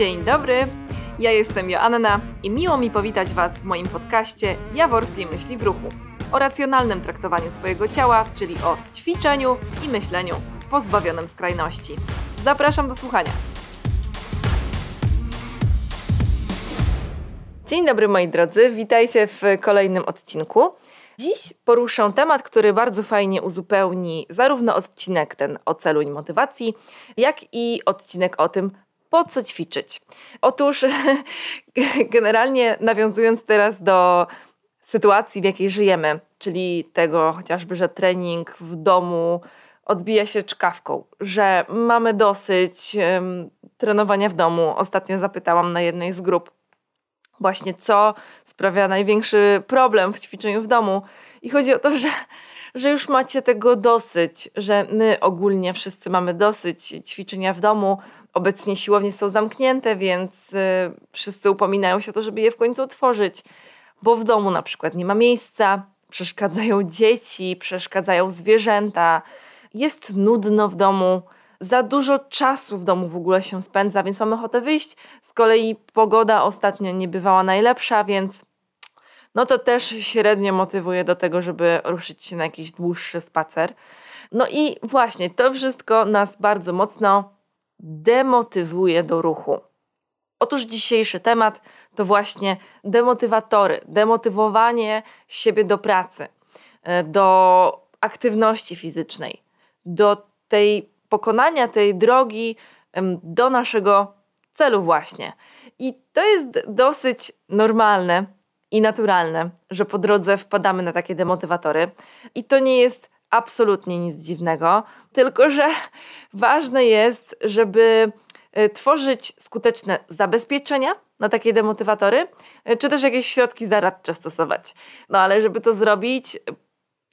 Dzień dobry, ja jestem Joanna i miło mi powitać Was w moim podcaście Jaworskiej Myśli w Ruchu o racjonalnym traktowaniu swojego ciała, czyli o ćwiczeniu i myśleniu pozbawionym skrajności. Zapraszam do słuchania. Dzień dobry moi drodzy, witajcie w kolejnym odcinku. Dziś poruszę temat, który bardzo fajnie uzupełni zarówno odcinek ten o celu i motywacji, jak i odcinek o tym, po co ćwiczyć. Otóż, generalnie nawiązując teraz do sytuacji, w jakiej żyjemy, czyli tego chociażby, że trening w domu odbija się czkawką, że mamy dosyć um, trenowania w domu. Ostatnio zapytałam na jednej z grup, właśnie co sprawia największy problem w ćwiczeniu w domu. I chodzi o to, że, że już macie tego dosyć, że my ogólnie wszyscy mamy dosyć ćwiczenia w domu. Obecnie siłownie są zamknięte, więc y, wszyscy upominają się o to, żeby je w końcu otworzyć, bo w domu na przykład nie ma miejsca, przeszkadzają dzieci, przeszkadzają zwierzęta, jest nudno w domu za dużo czasu w domu w ogóle się spędza, więc mamy ochotę wyjść. Z kolei pogoda ostatnio nie bywała najlepsza, więc no to też średnio motywuje do tego, żeby ruszyć się na jakiś dłuższy spacer. No i właśnie to wszystko nas bardzo mocno demotywuje do ruchu. Otóż dzisiejszy temat to właśnie demotywatory, demotywowanie siebie do pracy, e, do aktywności fizycznej, do tej pokonania tej drogi do naszego celu właśnie. I to jest dosyć normalne i naturalne, że po drodze wpadamy na takie demotywatory. I to nie jest absolutnie nic dziwnego, tylko że ważne jest, żeby e, tworzyć skuteczne zabezpieczenia na takie demotywatory, e, czy też jakieś środki zaradcze stosować. No ale żeby to zrobić,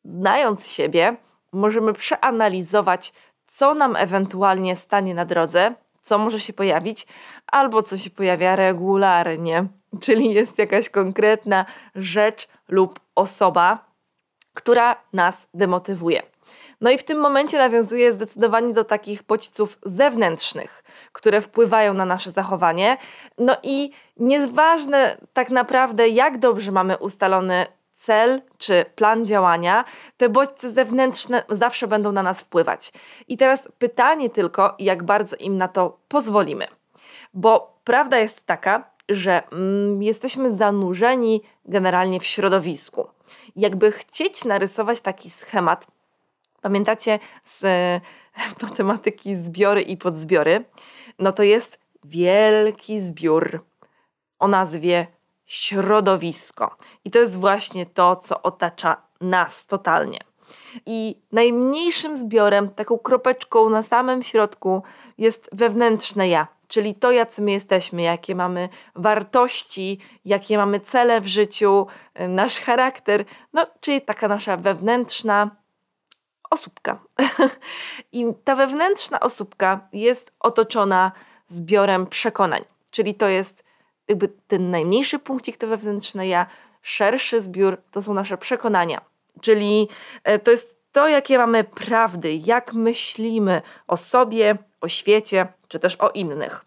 znając siebie, możemy przeanalizować co nam ewentualnie stanie na drodze, co może się pojawić, albo co się pojawia regularnie, czyli jest jakaś konkretna rzecz lub osoba, która nas demotywuje. No i w tym momencie nawiązuje zdecydowanie do takich bodźców zewnętrznych, które wpływają na nasze zachowanie. No i nieważne tak naprawdę, jak dobrze mamy ustalony cel czy plan działania, te bodźce zewnętrzne zawsze będą na nas wpływać. I teraz pytanie tylko, jak bardzo im na to pozwolimy. Bo prawda jest taka, że mm, jesteśmy zanurzeni generalnie w środowisku. Jakby chcieć narysować taki schemat, pamiętacie z matematyki zbiory i podzbiory, no to jest wielki zbiór o nazwie środowisko. I to jest właśnie to, co otacza nas totalnie. I najmniejszym zbiorem, taką kropeczką na samym środku jest wewnętrzne ja, czyli to, jacy my jesteśmy, jakie mamy wartości, jakie mamy cele w życiu, nasz charakter, no, czyli taka nasza wewnętrzna osóbka. I ta wewnętrzna osóbka jest otoczona zbiorem przekonań, czyli to jest jakby ten najmniejszy punkcik to wewnętrzne ja, szerszy zbiór to są nasze przekonania. Czyli e, to jest to, jakie mamy prawdy, jak myślimy o sobie, o świecie, czy też o innych.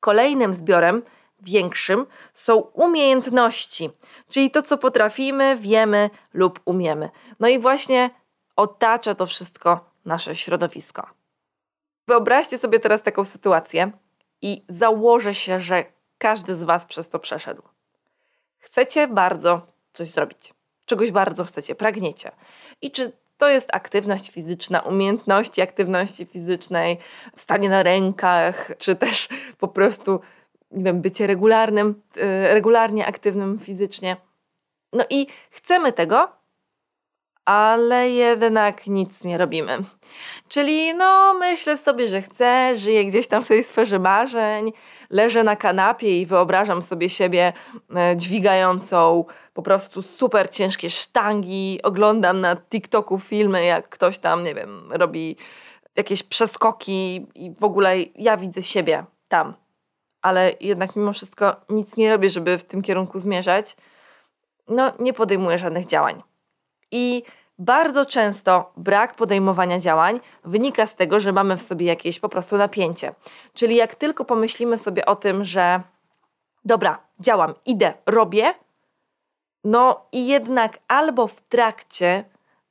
Kolejnym zbiorem, większym, są umiejętności, czyli to, co potrafimy, wiemy lub umiemy. No i właśnie otacza to wszystko nasze środowisko. Wyobraźcie sobie teraz taką sytuację i założę się, że każdy z Was przez to przeszedł. Chcecie bardzo coś zrobić, czegoś bardzo chcecie, pragniecie. I czy to jest aktywność fizyczna, umiejętności aktywności fizycznej, stanie na rękach, czy też po prostu nie wiem, bycie regularnym, yy, regularnie aktywnym fizycznie. No i chcemy tego, ale jednak nic nie robimy. Czyli no, myślę sobie, że chcę, żyję gdzieś tam w tej sferze marzeń, leżę na kanapie i wyobrażam sobie siebie e, dźwigającą po prostu super ciężkie sztangi, oglądam na TikToku filmy, jak ktoś tam, nie wiem, robi jakieś przeskoki i w ogóle ja widzę siebie tam. Ale jednak mimo wszystko nic nie robię, żeby w tym kierunku zmierzać. No, nie podejmuję żadnych działań. I Bardzo często brak podejmowania działań wynika z tego, że mamy w sobie jakieś po prostu napięcie. Czyli jak tylko pomyślimy sobie o tym, że dobra, działam, idę, robię, no i jednak albo w trakcie,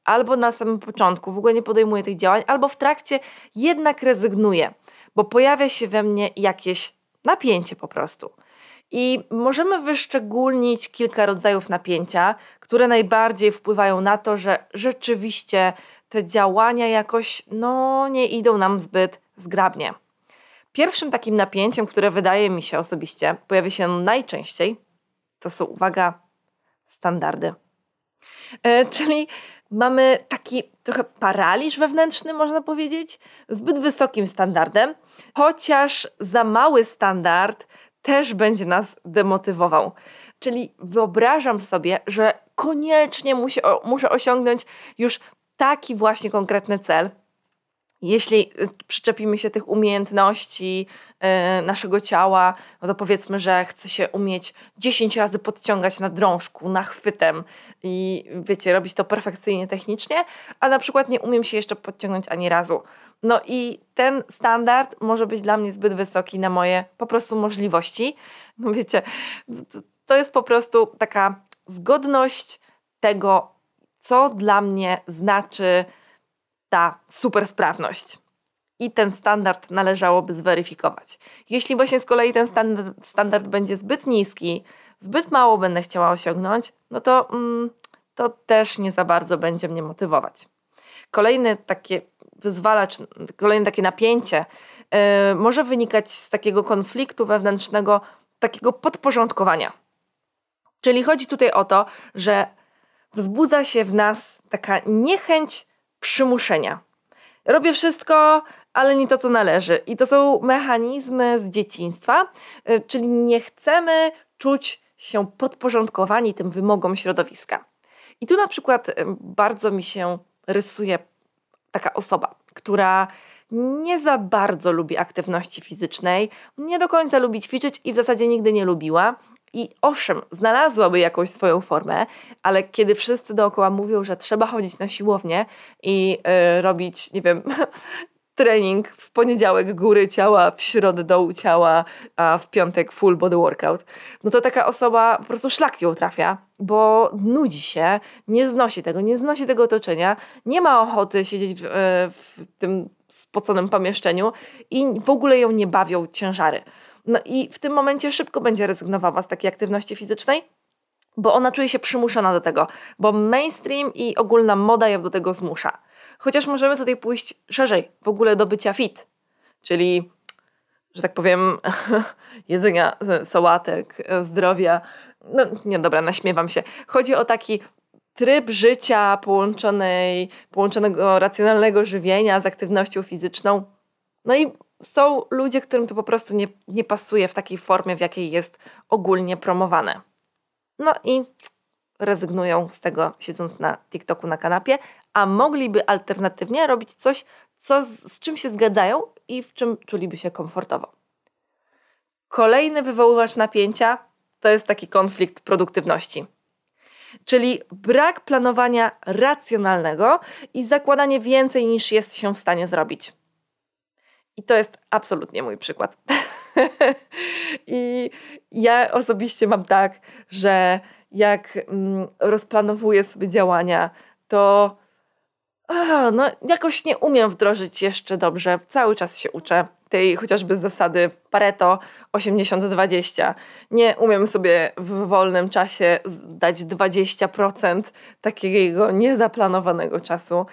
albo na samym początku w ogóle nie podejmuję tych działań, albo w trakcie jednak rezygnuję, bo pojawia się we mnie jakieś napięcie po prostu. I możemy wyszczególnić kilka rodzajów napięcia, które najbardziej wpływają na to, że rzeczywiście te działania jakoś no, nie idą nam zbyt zgrabnie. Pierwszym takim napięciem, które wydaje mi się osobiście pojawia się najczęściej, to są, uwaga, standardy. E, czyli mamy taki trochę paraliż wewnętrzny, można powiedzieć, zbyt wysokim standardem, chociaż za mały standard też będzie nas demotywował. Czyli wyobrażam sobie, że koniecznie musi, muszę osiągnąć już taki właśnie konkretny cel. Jeśli y, przyczepimy się tych umiejętności yy, naszego ciała, no to powiedzmy, że chcę się umieć 10 razy podciągać na drążku, na chwytem i wiecie, robić to perfekcyjnie technicznie, a na przykład nie umiem się jeszcze podciągnąć ani razu. No i ten standard może być dla mnie zbyt wysoki na moje po prostu możliwości. No wiecie, to jest po prostu taka zgodność tego, co dla mnie znaczy ta supersprawność. I ten standard należałoby zweryfikować. Jeśli właśnie z kolei ten standard, standard będzie zbyt niski, zbyt mało będę chciała osiągnąć, no to, mm, to też nie za bardzo będzie mnie motywować. Kolejny takie wyzwalacz, kolejne takie napięcie yy, może wynikać z takiego konfliktu wewnętrznego, takiego podporządkowania. Czyli chodzi tutaj o to, że wzbudza się w nas taka niechęć przymuszenia. Robię wszystko, ale nie to, co należy. I to są mechanizmy z dzieciństwa, yy, czyli nie chcemy czuć się podporządkowani tym wymogom środowiska. I tu na przykład yy, bardzo mi się rysuje taka osoba, która nie za bardzo lubi aktywności fizycznej, nie do końca lubi ćwiczyć i w zasadzie nigdy nie lubiła. I owszem, znalazłaby jakąś swoją formę, ale kiedy wszyscy dookoła mówią, że trzeba chodzić na siłownię i yy, robić, nie wiem, trening w poniedziałek góry ciała, w środę dołu ciała, a w piątek full body workout, no to taka osoba po prostu szlak ją trafia, bo nudzi się, nie znosi tego, nie znosi tego otoczenia, nie ma ochoty siedzieć w, e, w tym spoconym pomieszczeniu i w ogóle ją nie bawią ciężary. No i w tym momencie szybko będzie rezygnowała z takiej aktywności fizycznej, bo ona czuje się przymuszona do tego, bo mainstream i ogólna moda ją do tego zmusza. Chociaż możemy tutaj pójść szerzej, w ogóle do bycia fit, czyli, że tak powiem, jedzenia sałatek, zdrowia. No nie, dobra, naśmiewam się. Chodzi o taki tryb życia połączonej, połączonego racjonalnego żywienia z aktywnością fizyczną. No i są ludzie, którym to po prostu nie, nie pasuje w takiej formie, w jakiej jest ogólnie promowane. No i rezygnują z tego, siedząc na TikToku na kanapie, a mogliby alternatywnie robić coś, co, z, z czym się zgadzają i w czym czuliby się komfortowo. Kolejny wywoływacz napięcia to jest taki konflikt produktywności. Czyli brak planowania racjonalnego i zakładanie więcej niż jest się w stanie zrobić. I to jest absolutnie mój przykład. I ja osobiście mam tak, że jak mm, rozplanowuję sobie działania, to no, jakoś nie umiem wdrożyć jeszcze dobrze. Cały czas się uczę tej chociażby zasady Pareto 80-20. Nie umiem sobie w wolnym czasie dać 20% takiego niezaplanowanego czasu.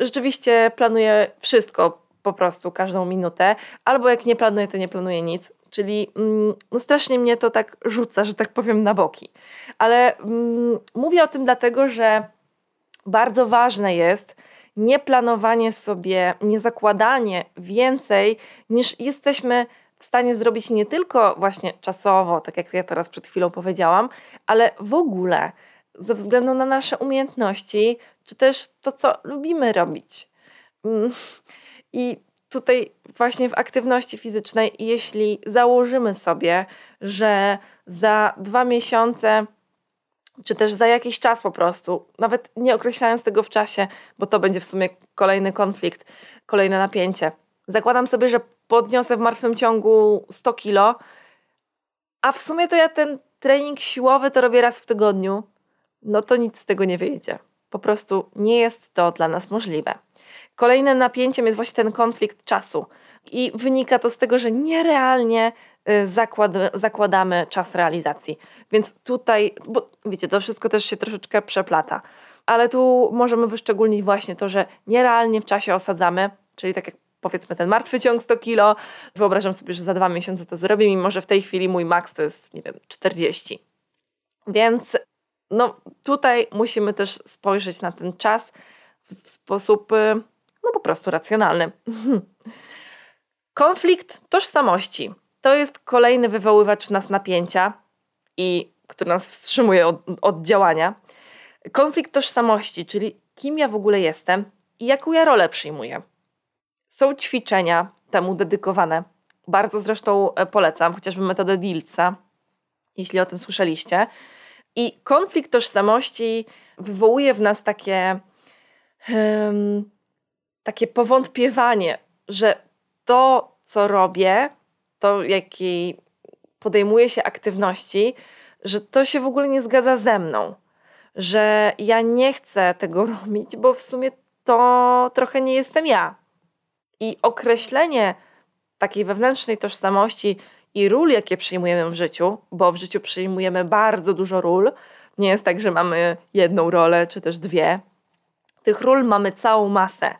Rzeczywiście planuję wszystko po prostu, każdą minutę, albo jak nie planuję, to nie planuję nic. Czyli mm, no strasznie mnie to tak rzuca, że tak powiem, na boki. Ale mm, mówię o tym dlatego, że bardzo ważne jest nie planowanie sobie, nie zakładanie więcej niż jesteśmy w stanie zrobić nie tylko właśnie czasowo, tak jak ja teraz przed chwilą powiedziałam, ale w ogóle ze względu na nasze umiejętności, czy też to, co lubimy robić. Mm, I tutaj właśnie w aktywności fizycznej, jeśli założymy sobie, że za dwa miesiące czy też za jakiś czas po prostu, nawet nie określając tego w czasie, bo to będzie w sumie kolejny konflikt, kolejne napięcie. Zakładam sobie, że podniosę w martwym ciągu 100 kilo, a w sumie to ja ten trening siłowy to robię raz w tygodniu, no to nic z tego nie wyjdzie. Po prostu nie jest to dla nas możliwe. Kolejnym napięciem jest właśnie ten konflikt czasu. I wynika to z tego, że nierealnie y, zakład, zakładamy czas realizacji. Więc tutaj, bo wiecie, to wszystko też się troszeczkę przeplata. Ale tu możemy wyszczególnić właśnie to, że nierealnie w czasie osadzamy, czyli tak jak powiedzmy ten martwy ciąg 100 kilo, wyobrażam sobie, że za dwa miesiące to zrobię, mimo że w tej chwili mój maks to jest, nie wiem, 40. Więc no tutaj musimy też spojrzeć na ten czas w sposób y, no po prostu racjonalny. Konflikt tożsamości to jest kolejny wywoływacz w nas napięcia i który nas wstrzymuje od, od działania. Konflikt tożsamości, czyli kim ja w ogóle jestem i jaką ja rolę przyjmuję. Są ćwiczenia temu dedykowane. Bardzo zresztą e, polecam, chociażby metodę Dilca, jeśli o tym słyszeliście. I konflikt tożsamości wywołuje w nas takie, um, takie powątpiewanie, że to, co robię, to jakiej podejmuję się aktywności, że to się w ogóle nie zgadza ze mną, że ja nie chcę tego robić, bo w sumie to trochę nie jestem ja. I określenie takiej wewnętrznej tożsamości i ról, jakie przyjmujemy w życiu, bo w życiu przyjmujemy bardzo dużo ról. Nie jest tak, że mamy jedną rolę czy też dwie. Tych ról mamy całą masę.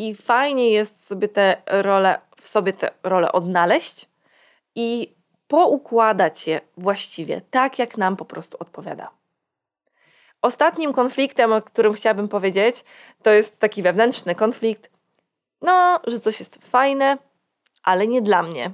I fajnie jest sobie te role, w sobie te role odnaleźć i poukładać je właściwie tak, jak nam po prostu odpowiada. Ostatnim konfliktem, o którym chciałabym powiedzieć, to jest taki wewnętrzny konflikt, no, że coś jest fajne, ale nie dla mnie.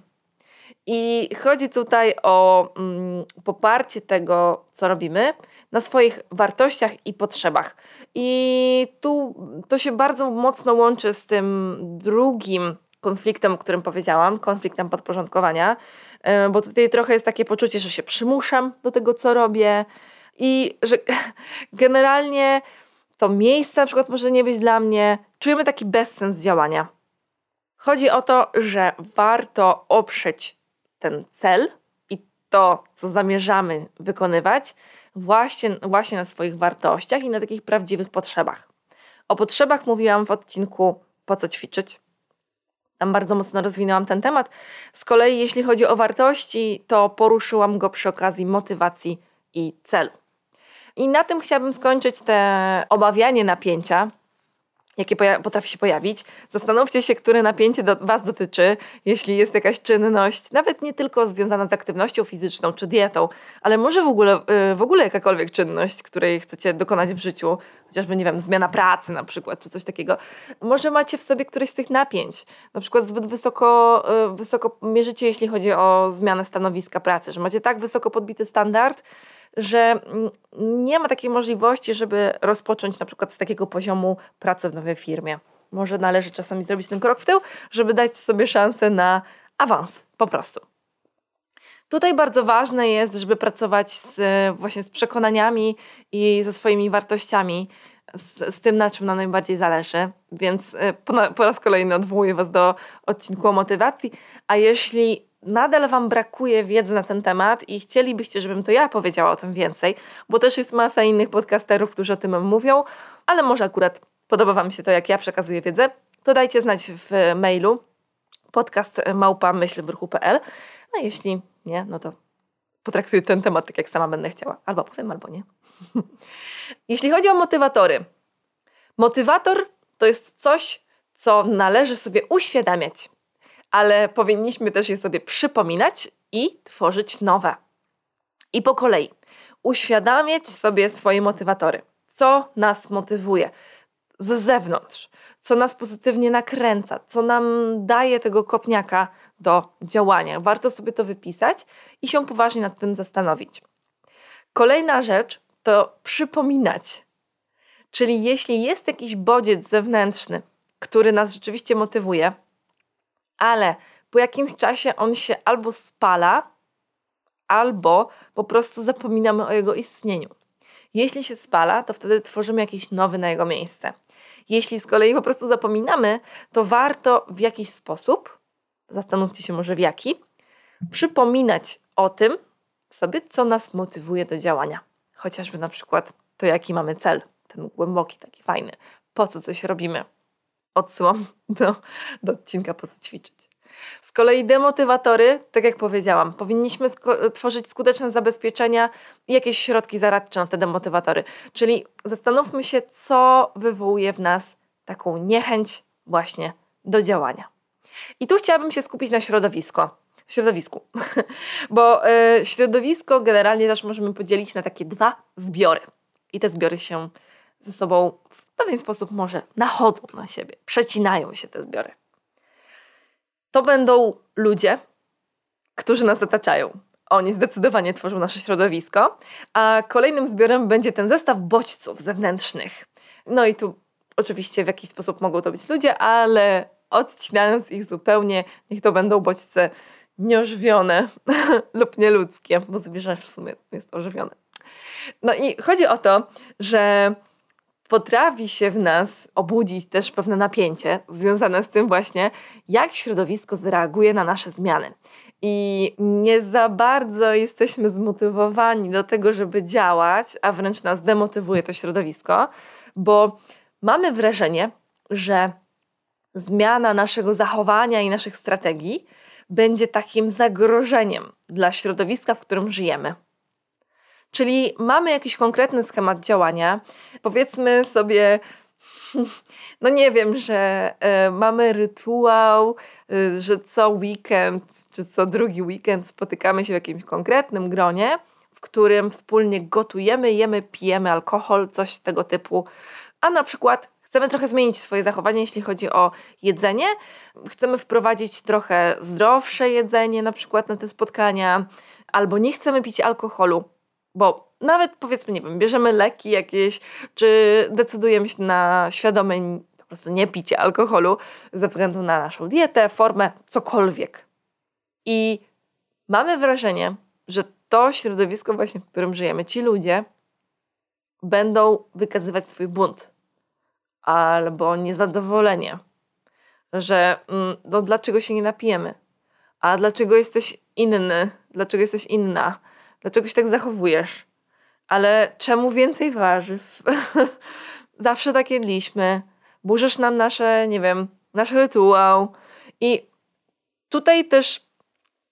I chodzi tutaj o mm, poparcie tego, co robimy, na swoich wartościach i potrzebach. I tu to się bardzo mocno łączy z tym drugim konfliktem, o którym powiedziałam, konfliktem podporządkowania, e, bo tutaj trochę jest takie poczucie, że się przymuszam do tego, co robię i że generalnie to miejsce na przykład może nie być dla mnie. Czujemy taki bezsens działania. Chodzi o to, że warto oprzeć ten cel i to, co zamierzamy wykonywać, właśnie, właśnie na swoich wartościach i na takich prawdziwych potrzebach. O potrzebach mówiłam w odcinku Po co ćwiczyć? Tam bardzo mocno rozwinęłam ten temat. Z kolei, jeśli chodzi o wartości, to poruszyłam go przy okazji motywacji i celu. I na tym chciałabym skończyć te obawianie napięcia, jakie potrafi się pojawić. Zastanówcie się, które napięcie do Was dotyczy, jeśli jest jakaś czynność, nawet nie tylko związana z aktywnością fizyczną czy dietą, ale może w ogóle, y, w ogóle jakakolwiek czynność, której chcecie dokonać w życiu, chociażby, nie wiem, zmiana pracy na przykład, czy coś takiego. Może macie w sobie któreś z tych napięć, na przykład zbyt wysoko, y, wysoko mierzycie, jeśli chodzi o zmianę stanowiska pracy, że macie tak wysoko podbity standard, że nie ma takiej możliwości, żeby rozpocząć na przykład z takiego poziomu pracy w nowej firmie. Może należy czasami zrobić ten krok w tył, żeby dać sobie szansę na awans, po prostu. Tutaj bardzo ważne jest, żeby pracować z, właśnie z przekonaniami i ze swoimi wartościami, z, z tym, na czym nam najbardziej zależy. Więc e, po, po raz kolejny odwołuję Was do odcinku o motywacji. A jeśli nadal Wam brakuje wiedzy na ten temat i chcielibyście, żebym to ja powiedziała o tym więcej, bo też jest masa innych podcasterów, którzy o tym mówią, ale może akurat podoba Wam się to, jak ja przekazuję wiedzę, to dajcie znać w mailu podcast małpa myślwruchu.pl, a jeśli nie, no to potraktuję ten temat tak, jak sama będę chciała. Albo powiem, albo nie. jeśli chodzi o motywatory. Motywator to jest coś, co należy sobie uświadamiać ale powinniśmy też je sobie przypominać i tworzyć nowe. I po kolei uświadamiać sobie swoje motywatory. Co nas motywuje z zewnątrz, co nas pozytywnie nakręca, co nam daje tego kopniaka do działania. Warto sobie to wypisać i się poważnie nad tym zastanowić. Kolejna rzecz to przypominać. Czyli jeśli jest jakiś bodziec zewnętrzny, który nas rzeczywiście motywuje, ale po jakimś czasie on się albo spala, albo po prostu zapominamy o jego istnieniu. Jeśli się spala, to wtedy tworzymy jakiś nowy na jego miejsce. Jeśli z kolei po prostu zapominamy, to warto w jakiś sposób, zastanówcie się może w jaki, przypominać o tym sobie, co nas motywuje do działania. Chociażby na przykład to, jaki mamy cel, ten głęboki, taki fajny, po co coś robimy. Odsyłam do, do odcinka po co ćwiczyć. Z kolei demotywatory, tak jak powiedziałam, powinniśmy sko- tworzyć skuteczne zabezpieczenia i jakieś środki zaradcze na te demotywatory. Czyli zastanówmy się, co wywołuje w nas taką niechęć właśnie do działania. I tu chciałabym się skupić na środowisko. Środowisku, bo y, środowisko generalnie też możemy podzielić na takie dwa zbiory. I te zbiory się ze sobą w pewien sposób może nachodzą na siebie, przecinają się te zbiory to będą ludzie, którzy nas otaczają. Oni zdecydowanie tworzą nasze środowisko. A kolejnym zbiorem będzie ten zestaw bodźców zewnętrznych. No i tu oczywiście w jakiś sposób mogą to być ludzie, ale odcinając ich zupełnie, niech to będą bodźce nieożywione lub nieludzkie, bo zwierzę w sumie jest ożywione. No i chodzi o to, że potrafi się w nas obudzić też pewne napięcie związane z tym właśnie, jak środowisko zareaguje na nasze zmiany. I nie za bardzo jesteśmy zmotywowani do tego, żeby działać, a wręcz nas demotywuje to środowisko, bo mamy wrażenie, że zmiana naszego zachowania i naszych strategii będzie takim zagrożeniem dla środowiska, w którym żyjemy. Czyli mamy jakiś konkretny schemat działania. Powiedzmy sobie, no nie wiem, że y, mamy rytuał, y, że co weekend czy co drugi weekend spotykamy się w jakimś konkretnym gronie, w którym wspólnie gotujemy, jemy, pijemy alkohol, coś tego typu. A na przykład chcemy trochę zmienić swoje zachowanie, jeśli chodzi o jedzenie. Chcemy wprowadzić trochę zdrowsze jedzenie, na przykład na te spotkania, albo nie chcemy pić alkoholu bo nawet powiedzmy, nie wiem, bierzemy leki jakieś, czy decydujemy się na świadome po prostu nie picie alkoholu ze względu na naszą dietę, formę, cokolwiek. I mamy wrażenie, że to środowisko właśnie, w którym żyjemy, ci ludzie będą wykazywać swój bunt albo niezadowolenie, że mm, no dlaczego się nie napijemy, a dlaczego jesteś inny, dlaczego jesteś inna, dlaczego się tak zachowujesz? Ale czemu więcej warzyw? Zawsze tak jedliśmy. Burzysz nam nasze, nie wiem, nasz rytuał. I tutaj też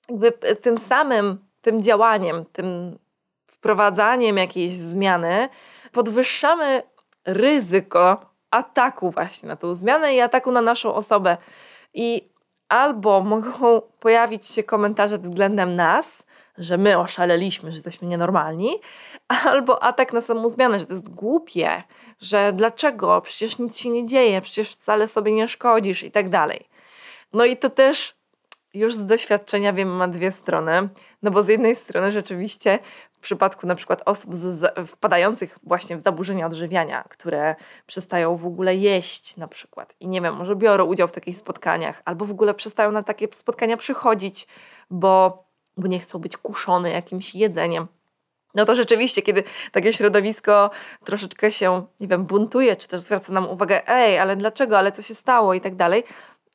jakby tym samym, tym działaniem, tym wprowadzaniem jakiejś zmiany podwyższamy ryzyko ataku właśnie na tą zmianę i ataku na naszą osobę. I albo mogą pojawić się komentarze względem nas, że my oszaleliśmy, że jesteśmy nienormalni, albo atak na samą zmianę, że to jest głupie, że dlaczego, przecież nic się nie dzieje, przecież wcale sobie nie szkodzisz i tak dalej. No i to też już z doświadczenia wiem, ma dwie strony, no bo z jednej strony rzeczywiście w przypadku na przykład osób z, wpadających właśnie w zaburzenia odżywiania, które przestają w ogóle jeść na przykład i nie wiem, może biorą udział w takich spotkaniach, albo w ogóle przestają na takie spotkania przychodzić, bo bo nie chcą być kuszone jakimś jedzeniem. No to rzeczywiście, kiedy takie środowisko troszeczkę się, nie wiem, buntuje, czy też zwraca nam uwagę, ej, ale dlaczego, ale co się stało i tak dalej,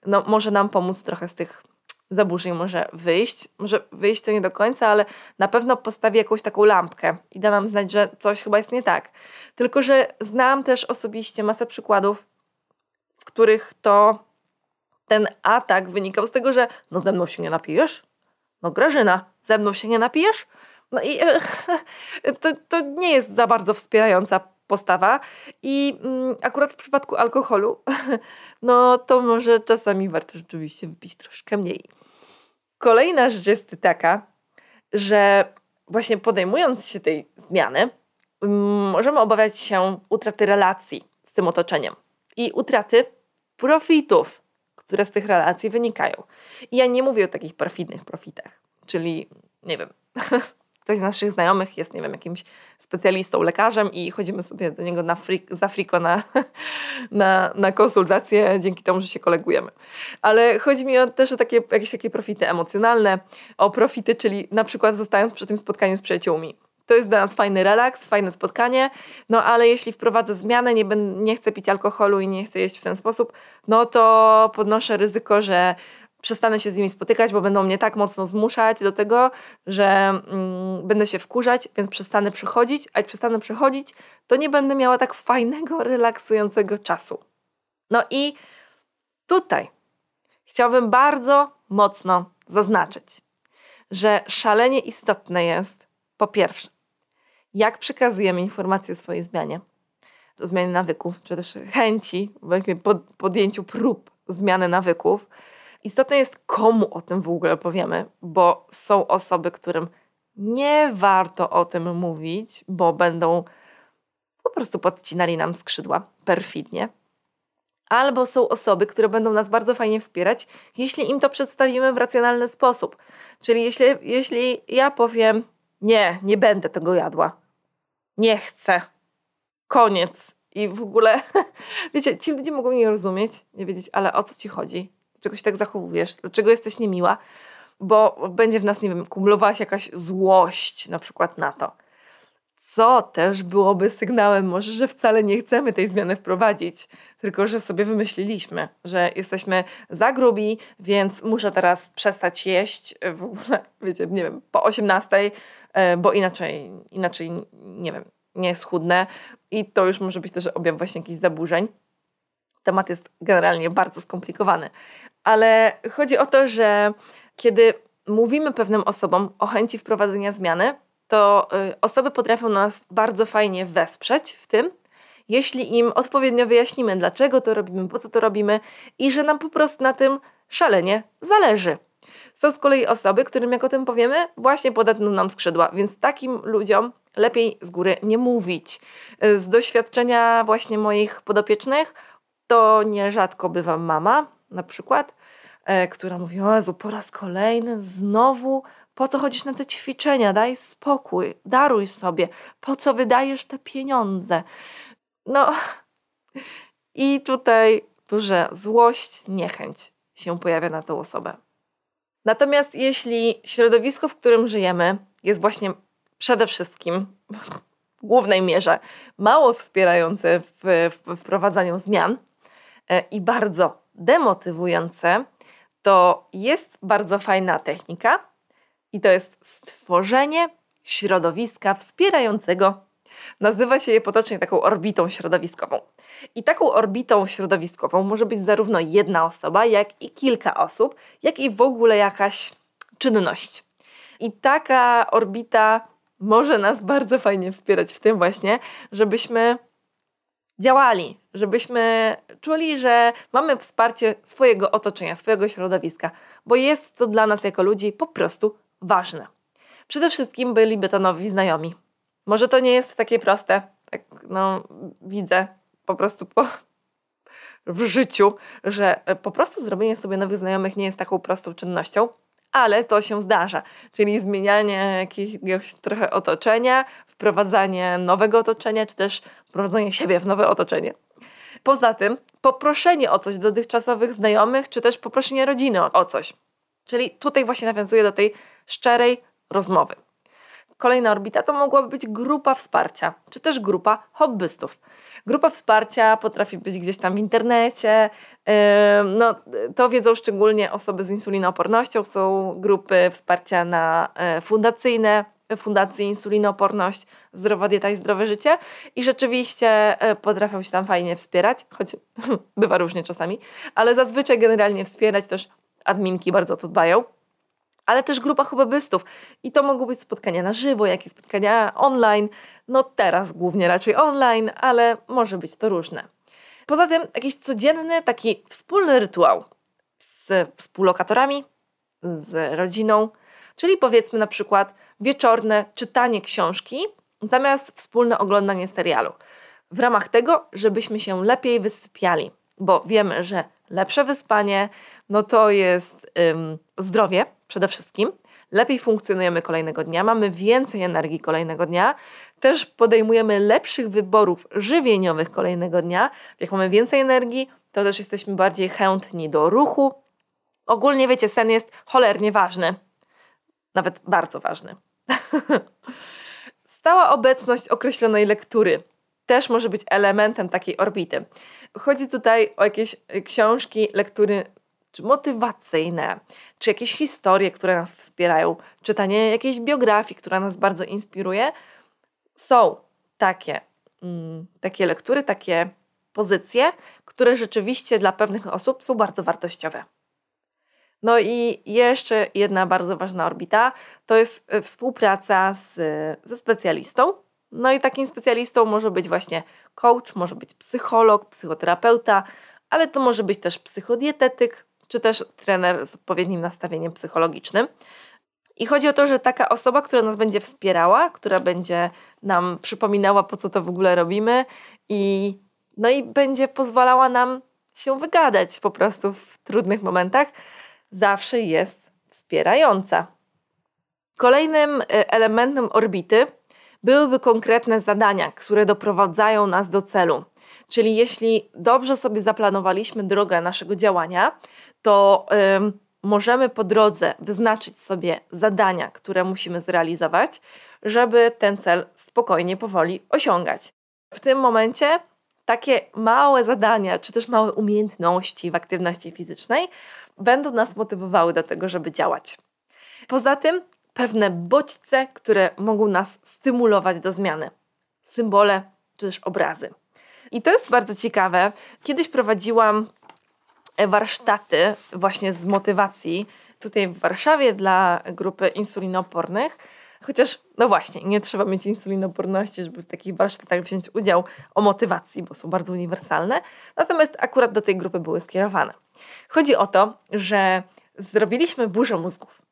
no może nam pomóc trochę z tych zaburzeń, może wyjść, może wyjść to nie do końca, ale na pewno postawi jakąś taką lampkę i da nam znać, że coś chyba jest nie tak. Tylko, że znam też osobiście masę przykładów, w których to ten atak wynikał z tego, że no ze mną się nie napijesz, no Grażyna, ze mną się nie napijesz? No i to, to nie jest za bardzo wspierająca postawa. I mm, akurat w przypadku alkoholu, no to może czasami warto rzeczywiście wypić troszkę mniej. Kolejna rzecz jest taka, że właśnie podejmując się tej zmiany, mm, możemy obawiać się utraty relacji z tym otoczeniem i utraty profitów które z tych relacji wynikają. I ja nie mówię o takich perfidnych profitach, czyli nie wiem, ktoś z naszych znajomych jest, nie wiem, jakimś specjalistą, lekarzem i chodzimy sobie do niego na za friko na, na, na konsultacje dzięki temu, że się kolegujemy. Ale chodzi mi o, też o takie, jakieś takie profity emocjonalne, o profity, czyli na przykład zostając przy tym spotkaniu z przyjaciółmi to jest dla nas fajny relaks, fajne spotkanie, no ale jeśli wprowadzę zmianę, nie, nie chcę pić alkoholu i nie chcę jeść w ten sposób, no to podnoszę ryzyko, że przestanę się z nimi spotykać, bo będą mnie tak mocno zmuszać do tego, że mm, będę się wkurzać, więc przestanę przychodzić, a jak przestanę przychodzić, to nie będę miała tak fajnego, relaksującego czasu. No i tutaj chciałabym bardzo mocno zaznaczyć, że szalenie istotne jest po pierwsze, jak przekazujemy informacje o swojej zmianie, o zmianie nawyków, czy też chęci, w podjęciu prób zmiany nawyków. Istotne jest, komu o tym w ogóle powiemy, bo są osoby, którym nie warto o tym mówić, bo będą po prostu podcinali nam skrzydła perfidnie. Albo są osoby, które będą nas bardzo fajnie wspierać, jeśli im to przedstawimy w racjonalny sposób. Czyli jeśli, jeśli ja powiem, nie, nie będę tego jadła, nie chcę, koniec. I w ogóle, wiecie, ci ludzie mogą nie rozumieć, nie wiedzieć, ale o co ci chodzi? Dlaczego się tak zachowujesz? Dlaczego jesteś niemiła? Bo będzie w nas, nie wiem, kumulowała się jakaś złość na przykład na to co też byłoby sygnałem może, że wcale nie chcemy tej zmiany wprowadzić, tylko że sobie wymyśliliśmy, że jesteśmy za grubi, więc muszę teraz przestać jeść w ogóle, wiecie, nie wiem, po 18, e, bo inaczej, inaczej nie wiem, nie jest chudne i to już może być też objaw właśnie jakichś zaburzeń. Temat jest generalnie bardzo skomplikowany, ale chodzi o to, że kiedy mówimy pewnym osobom o chęci wprowadzenia zmiany, to y, osoby potrafią nas bardzo fajnie wesprzeć w tym, jeśli im odpowiednio wyjaśnimy, dlaczego to robimy, po co to robimy i że nam po prostu na tym szalenie zależy. Są z kolei osoby, którym jak o tym powiemy, właśnie podetną nam skrzydła, więc takim ludziom lepiej z góry nie mówić. Y, z doświadczenia właśnie moich podopiecznych to nierzadko bywa mama na przykład, e, która mówi, o Jezu, po raz kolejny znowu po co chodzisz na te ćwiczenia? Daj spokój, daruj sobie. Po co wydajesz te pieniądze? No i tutaj duża złość, niechęć się pojawia na tę osobę. Natomiast jeśli środowisko, w którym żyjemy, jest właśnie przede wszystkim w głównej mierze mało wspierające w, wprowadzaniu zmian e, i bardzo demotywujące, to jest bardzo fajna technika, i to jest stworzenie środowiska wspierającego. Nazywa się je potocznie taką orbitą środowiskową. I taką orbitą środowiskową może być zarówno jedna osoba, jak i kilka osób, jak i w ogóle jakaś czynność. I taka orbita może nas bardzo fajnie wspierać w tym właśnie, żebyśmy działali, żebyśmy czuli, że mamy wsparcie swojego otoczenia, swojego środowiska, bo jest to dla nas jako ludzi po prostu ważne. Przede wszystkim byliby to nowi znajomi. Może to nie jest takie proste, tak no widzę po prostu po, w życiu, że po prostu zrobienie sobie nowych znajomych nie jest taką prostą czynnością, ale to się zdarza. Czyli zmienianie jakiegoś trochę otoczenia, wprowadzanie nowego otoczenia, czy też wprowadzenie siebie w nowe otoczenie. Poza tym, poproszenie o coś dotychczasowych znajomych, czy też poproszenie rodziny o coś. Czyli tutaj właśnie nawiązuje do tej szczerej rozmowy. Kolejna orbita to mogłaby być grupa wsparcia, czy też grupa hobbystów. Grupa wsparcia potrafi być gdzieś tam w internecie. No, to wiedzą szczególnie osoby z insulinoopornością. Są grupy wsparcia na e, fundacyjne, Fundacji Insulinooporność, Zdrowa Dieta i Zdrowe Życie i rzeczywiście e, potrafią się tam fajnie wspierać, choć bywa różnie czasami, ale zazwyczaj generalnie wspierać też adminki bardzo to dbają ale też grupa hobbystów. I to mogą być spotkania na żywo, jak i spotkania online. No teraz głównie raczej online, ale może być to różne. Poza tym jakiś codzienny, taki wspólny rytuał z współlokatorami, z rodziną, czyli powiedzmy na przykład wieczorne czytanie książki zamiast wspólne oglądanie serialu. W ramach tego, żebyśmy się lepiej wysypiali, bo wiemy, że lepsze wyspanie no to jest ym, zdrowie przede wszystkim. Lepiej funkcjonujemy kolejnego dnia, mamy więcej energii kolejnego dnia, też podejmujemy lepszych wyborów żywieniowych kolejnego dnia. Jak mamy więcej energii, to też jesteśmy bardziej chętni do ruchu. Ogólnie wiecie, sen jest cholernie ważny, nawet bardzo ważny. Stała obecność określonej lektury też może być elementem takiej orbity. Chodzi tutaj o jakieś książki, lektury czy motywacyjne, czy jakieś historie, które nas wspierają, czytanie jakiejś biografii, która nas bardzo inspiruje. Są takie, mm, takie lektury, takie pozycje, które rzeczywiście dla pewnych osób są bardzo wartościowe. No i jeszcze jedna bardzo ważna orbita to jest e, współpraca z, ze specjalistą. No i takim specjalistą może być właśnie coach, może być psycholog, psychoterapeuta, ale to może być też psychodietetyk, czy też trener z odpowiednim nastawieniem psychologicznym. I chodzi o to, że taka osoba, która nas będzie wspierała, która będzie nam przypominała, po co to w ogóle robimy, i, no i będzie pozwalała nam się wygadać po prostu w trudnych momentach, zawsze jest wspierająca. Kolejnym e, elementem orbity byłyby konkretne zadania, które doprowadzają nas do celu. Czyli jeśli dobrze sobie zaplanowaliśmy drogę naszego działania, to możemy po drodze wyznaczyć sobie zadania, które musimy zrealizować, żeby ten cel spokojnie, powoli osiągać. W tym momencie takie małe zadania, czy też małe umiejętności w aktywności fizycznej będą nas motywowały do tego, żeby działać. Poza tym pewne bodźce, które mogą nas stymulować do zmiany. Symbole czy też obrazy. I to jest bardzo ciekawe. Kiedyś prowadziłam e, warsztaty właśnie z motywacji tutaj w Warszawie dla grupy insulinopornych. Chociaż, no właśnie, nie trzeba mieć insulinoporności, żeby w takich warsztatach wziąć udział o motywacji, bo są bardzo uniwersalne. Natomiast akurat do tej grupy były skierowane. Chodzi o to, że zrobiliśmy burzę mózgów.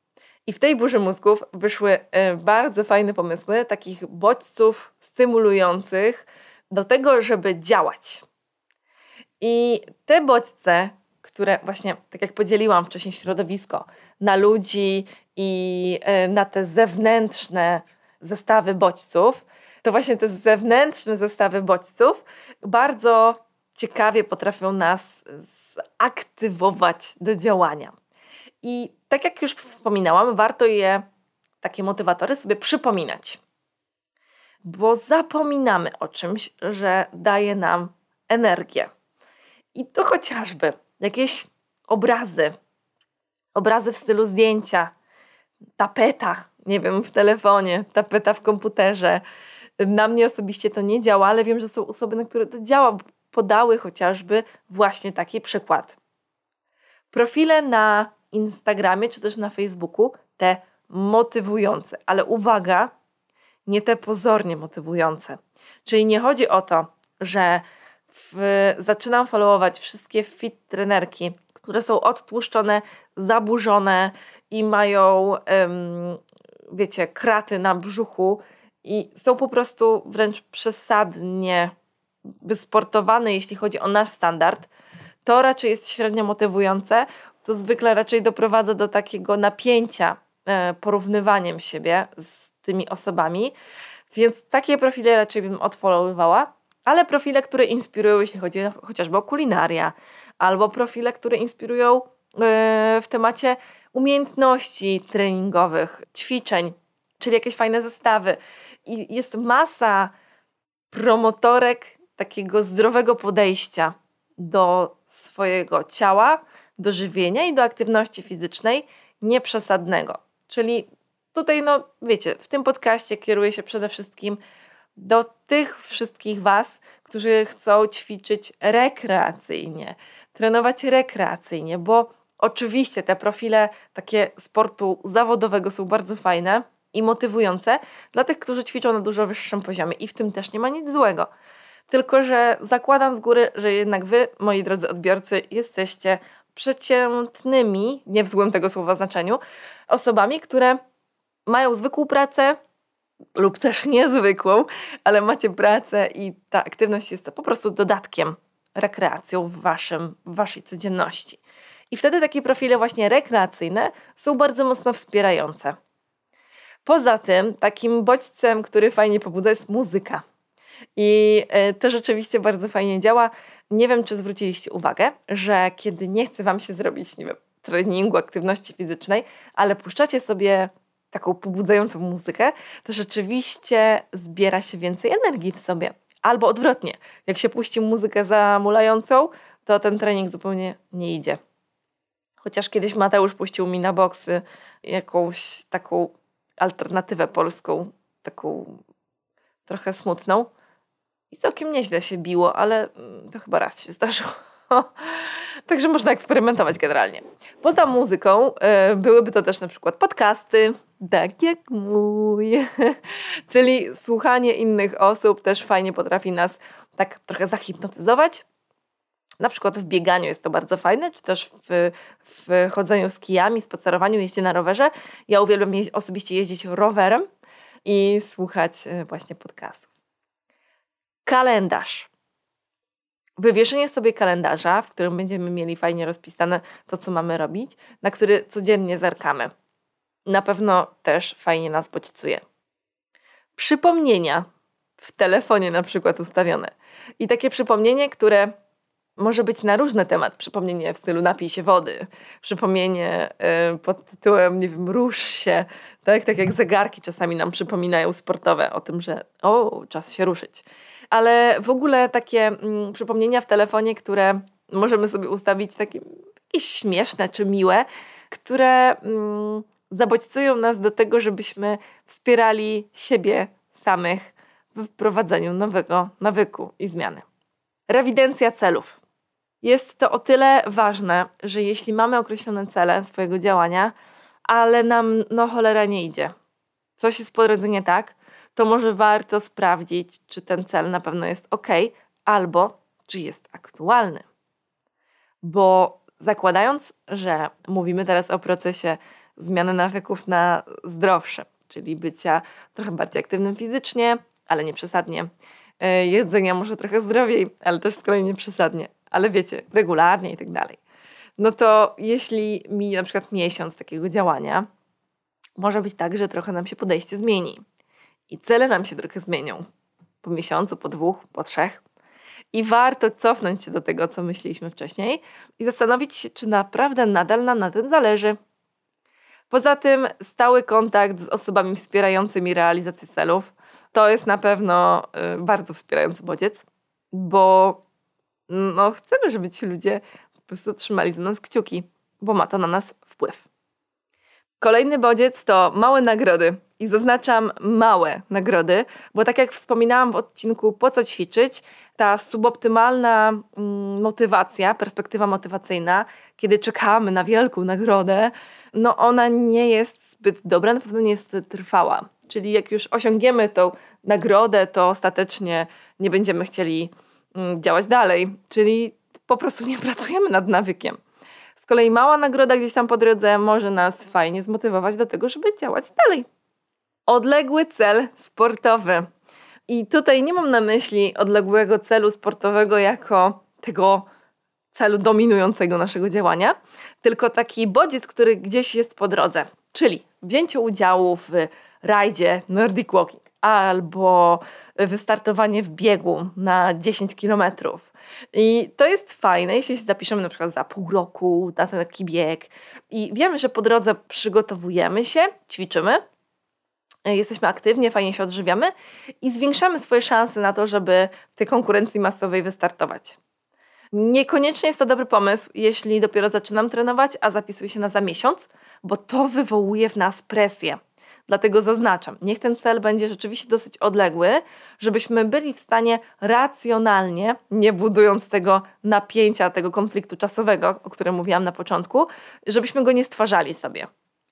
I w tej burzy mózgów wyszły e, bardzo fajne pomysły, takich bodźców stymulujących do tego, żeby działać. I te bodźce, które właśnie, tak jak podzieliłam wcześniej środowisko, na ludzi i e, na te zewnętrzne zestawy bodźców, to właśnie te zewnętrzne zestawy bodźców bardzo ciekawie potrafią nas zaktywować do działania. I tak jak już wspominałam, warto je, takie motywatory, sobie przypominać. Bo zapominamy o czymś, że daje nam energię. I to chociażby jakieś obrazy, obrazy w stylu zdjęcia, tapeta, nie wiem, w telefonie, tapeta w komputerze. Na mnie osobiście to nie działa, ale wiem, że są osoby, na które to działa. Podały chociażby właśnie taki przykład. Profile na Instagramie czy też na Facebooku te motywujące, ale uwaga, nie te pozornie motywujące. Czyli nie chodzi o to, że w, zaczynam followować wszystkie fit trenerki, które są odtłuszczone, zaburzone i mają, um, wiecie, kraty na brzuchu i są po prostu wręcz przesadnie wysportowane, jeśli chodzi o nasz standard, to raczej jest średnio motywujące, to zwykle raczej doprowadza do takiego napięcia e, porównywaniem siebie z tymi osobami. Więc takie profile raczej bym odfollowywała, ale profile, które inspirują, jeśli chodzi chociażby o kulinaria, albo profile, które inspirują e, w temacie umiejętności treningowych, ćwiczeń, czyli jakieś fajne zestawy. I jest masa promotorek takiego zdrowego podejścia do swojego ciała, do żywienia i do aktywności fizycznej nieprzesadnego. Czyli tutaj, no wiecie, w tym podcaście kieruję się przede wszystkim do tych wszystkich Was, którzy chcą ćwiczyć rekreacyjnie, trenować rekreacyjnie, bo oczywiście te profile takie sportu zawodowego są bardzo fajne i motywujące dla tych, którzy ćwiczą na dużo wyższym poziomie i w tym też nie ma nic złego. Tylko, że zakładam z góry, że jednak Wy, moi drodzy odbiorcy, jesteście przeciętnymi, nie w złym tego słowa znaczeniu, osobami, które mają zwykłą pracę lub też niezwykłą, ale macie pracę i ta aktywność jest po prostu dodatkiem, rekreacją w, waszym, w waszej codzienności. I wtedy takie profile właśnie rekreacyjne są bardzo mocno wspierające. Poza tym, takim bodźcem, który fajnie pobudza, jest muzyka. I e, to rzeczywiście bardzo fajnie działa. Nie wiem, czy zwróciliście uwagę, że kiedy nie chce Wam się zrobić, nie wiem, treningu, aktywności fizycznej, ale puszczacie sobie taką pobudzającą muzykę, to rzeczywiście zbiera się więcej energii w sobie. Albo odwrotnie, jak się puści muzykę zamulającą, to ten trening zupełnie nie idzie. Chociaż kiedyś Mateusz puścił mi na boksy jakąś taką alternatywę polską, taką trochę smutną. I całkiem nieźle się biło, ale mm, to chyba raz się zdarzyło. Także można eksperymentować generalnie. Poza muzyką y, byłyby to też na przykład podcasty, tak jak mój. Czyli słuchanie innych osób też fajnie potrafi nas tak trochę zahipnotyzować. Na przykład w bieganiu jest to bardzo fajne, czy też w, w chodzeniu z kijami, spacerowaniu, jeździe na rowerze. Ja uwielbiam osobiście jeździć rowerem i słuchać e, właśnie podcastów. Kalendarz. Wywieszenie sobie kalendarza, w którym będziemy mieli fajnie rozpisane to, co mamy robić, na który codziennie zerkamy. Na pewno też fajnie nas bodźcuje. Przypomnienia w telefonie na przykład ustawione. I takie przypomnienie, które może być na różny temat. Przypomnienie w stylu napij się wody, przypomnienie y, pod tytułem, nie wiem, rusz się, tak? tak jak zegarki czasami nam przypominają sportowe o tym, że o, czas się ruszyć. Ale w ogóle takie mm, przypomnienia w telefonie, które możemy sobie ustawić takie jakieś śmieszne czy miłe, które mm, zabodźcują nas do tego, żebyśmy wspierali siebie samych w wprowadzeniu nowego nawyku i zmiany. Rewidencja celów. Jest to o tyle ważne, że jeśli mamy określone cele swojego działania, ale nam no cholera nie idzie, coś jest po drodze nie tak, to może warto sprawdzić, czy ten cel na pewno jest ok, albo czy jest aktualny. Bo zakładając, że mówimy teraz o procesie zmiany nawyków na zdrowsze, czyli bycia trochę bardziej aktywnym fizycznie, ale nie przesadnie, e, jedzenia może trochę zdrowiej, ale też z kolei nie przesadnie, ale wiecie, regularnie i tak dalej. No to jeśli minie na przykład miesiąc takiego działania, może być tak, że trochę nam się podejście zmieni i cele nam się trochę zmienią. Po miesiącu, po dwóch, po trzech. I warto cofnąć się do tego, co myśleliśmy wcześniej i zastanowić się, czy naprawdę nadal nam na tym zależy. Poza tym stały kontakt z osobami wspierającymi realizację celów to jest na pewno y, bardzo wspierający bodziec, bo no, chcemy, żeby ci ludzie po prostu trzymali za nas kciuki, bo ma to na nas wpływ. Kolejny bodziec to małe nagrody. I zaznaczam małe nagrody, bo tak jak wspominałam w odcinku Po co ćwiczyć, ta suboptymalna mm, motywacja, perspektywa motywacyjna, kiedy czekamy na wielką nagrodę, no ona nie jest zbyt dobra, na pewno nie jest trwała. Czyli jak już osiągniemy tą nagrodę, to ostatecznie nie będziemy chcieli mm, działać dalej, czyli po prostu nie pracujemy nad nawykiem. Z kolei mała nagroda gdzieś tam po drodze może nas fajnie zmotywować do tego, żeby działać dalej. Odległy cel sportowy. I tutaj nie mam na myśli odległego celu sportowego jako tego celu dominującego naszego działania, tylko taki bodziec, który gdzieś jest po drodze. Czyli wzięcie udziału w rajdzie Nordic Walking albo wystartowanie w biegu na 10 kilometrów. I to jest fajne, jeśli się zapiszemy na przykład za pół roku na taki bieg i wiemy, że po drodze przygotowujemy się, ćwiczymy, jesteśmy aktywnie, fajnie się odżywiamy i zwiększamy swoje szanse na to, żeby w tej konkurencji masowej wystartować. Niekoniecznie jest to dobry pomysł, jeśli dopiero zaczynam trenować, a zapisuję się na za miesiąc, bo to wywołuje w nas presję. Dlatego zaznaczam, niech ten cel będzie rzeczywiście dosyć odległy, żebyśmy byli w stanie racjonalnie, nie budując tego napięcia, tego konfliktu czasowego, o którym mówiłam na początku, żebyśmy go nie stwarzali sobie.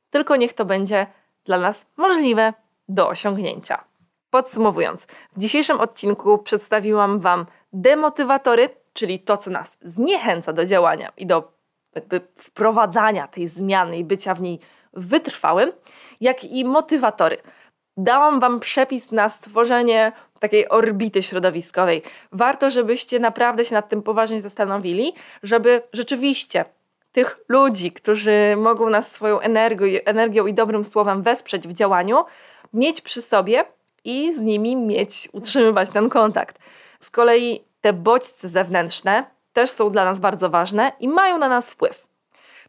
Tylko niech to będzie dla nas możliwe do osiągnięcia. Podsumowując, w dzisiejszym odcinku przedstawiłam Wam demotywatory, czyli to, co nas zniechęca do działania i do jakby wprowadzania tej zmiany i bycia w niej wytrwałym, jak i motywatory. Dałam Wam przepis na stworzenie takiej orbity środowiskowej. Warto, żebyście naprawdę się nad tym poważnie zastanowili, żeby rzeczywiście tych ludzi, którzy mogą nas swoją energią, energią i dobrym słowem wesprzeć w działaniu, mieć przy sobie i z nimi mieć, utrzymywać ten kontakt. Z kolei te bodźce zewnętrzne też są dla nas bardzo ważne i mają na nas wpływ.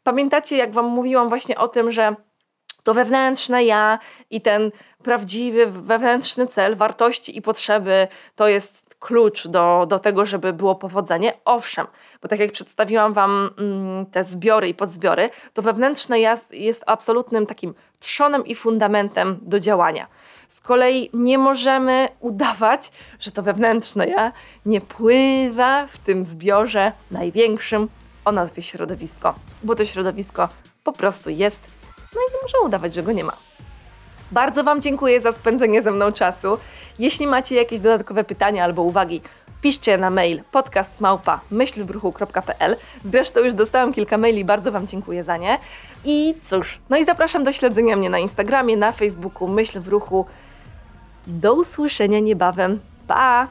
Pamiętacie, jak Wam mówiłam właśnie o tym, że to wewnętrzne ja i ten prawdziwy wewnętrzny cel, wartości i potrzeby to jest klucz do, do tego, żeby było powodzenie. Owszem, bo tak jak przedstawiłam Wam mm, te zbiory i podzbiory, to wewnętrzne ja jest absolutnym takim trzonem i fundamentem do działania. Z kolei nie możemy udawać, że to wewnętrzne ja nie pływa w tym zbiorze największym o nazwie środowisko, bo to środowisko po prostu jest, no i możemy udawać, że go nie ma. Bardzo Wam dziękuję za spędzenie ze mną czasu. Jeśli macie jakieś dodatkowe pytania albo uwagi, piszcie na mail podcastmałpa.myślwruchu.pl Zresztą już dostałam kilka maili, bardzo Wam dziękuję za nie. I cóż, no i zapraszam do śledzenia mnie na Instagramie, na Facebooku Myśl w Ruchu. Do usłyszenia niebawem. Pa!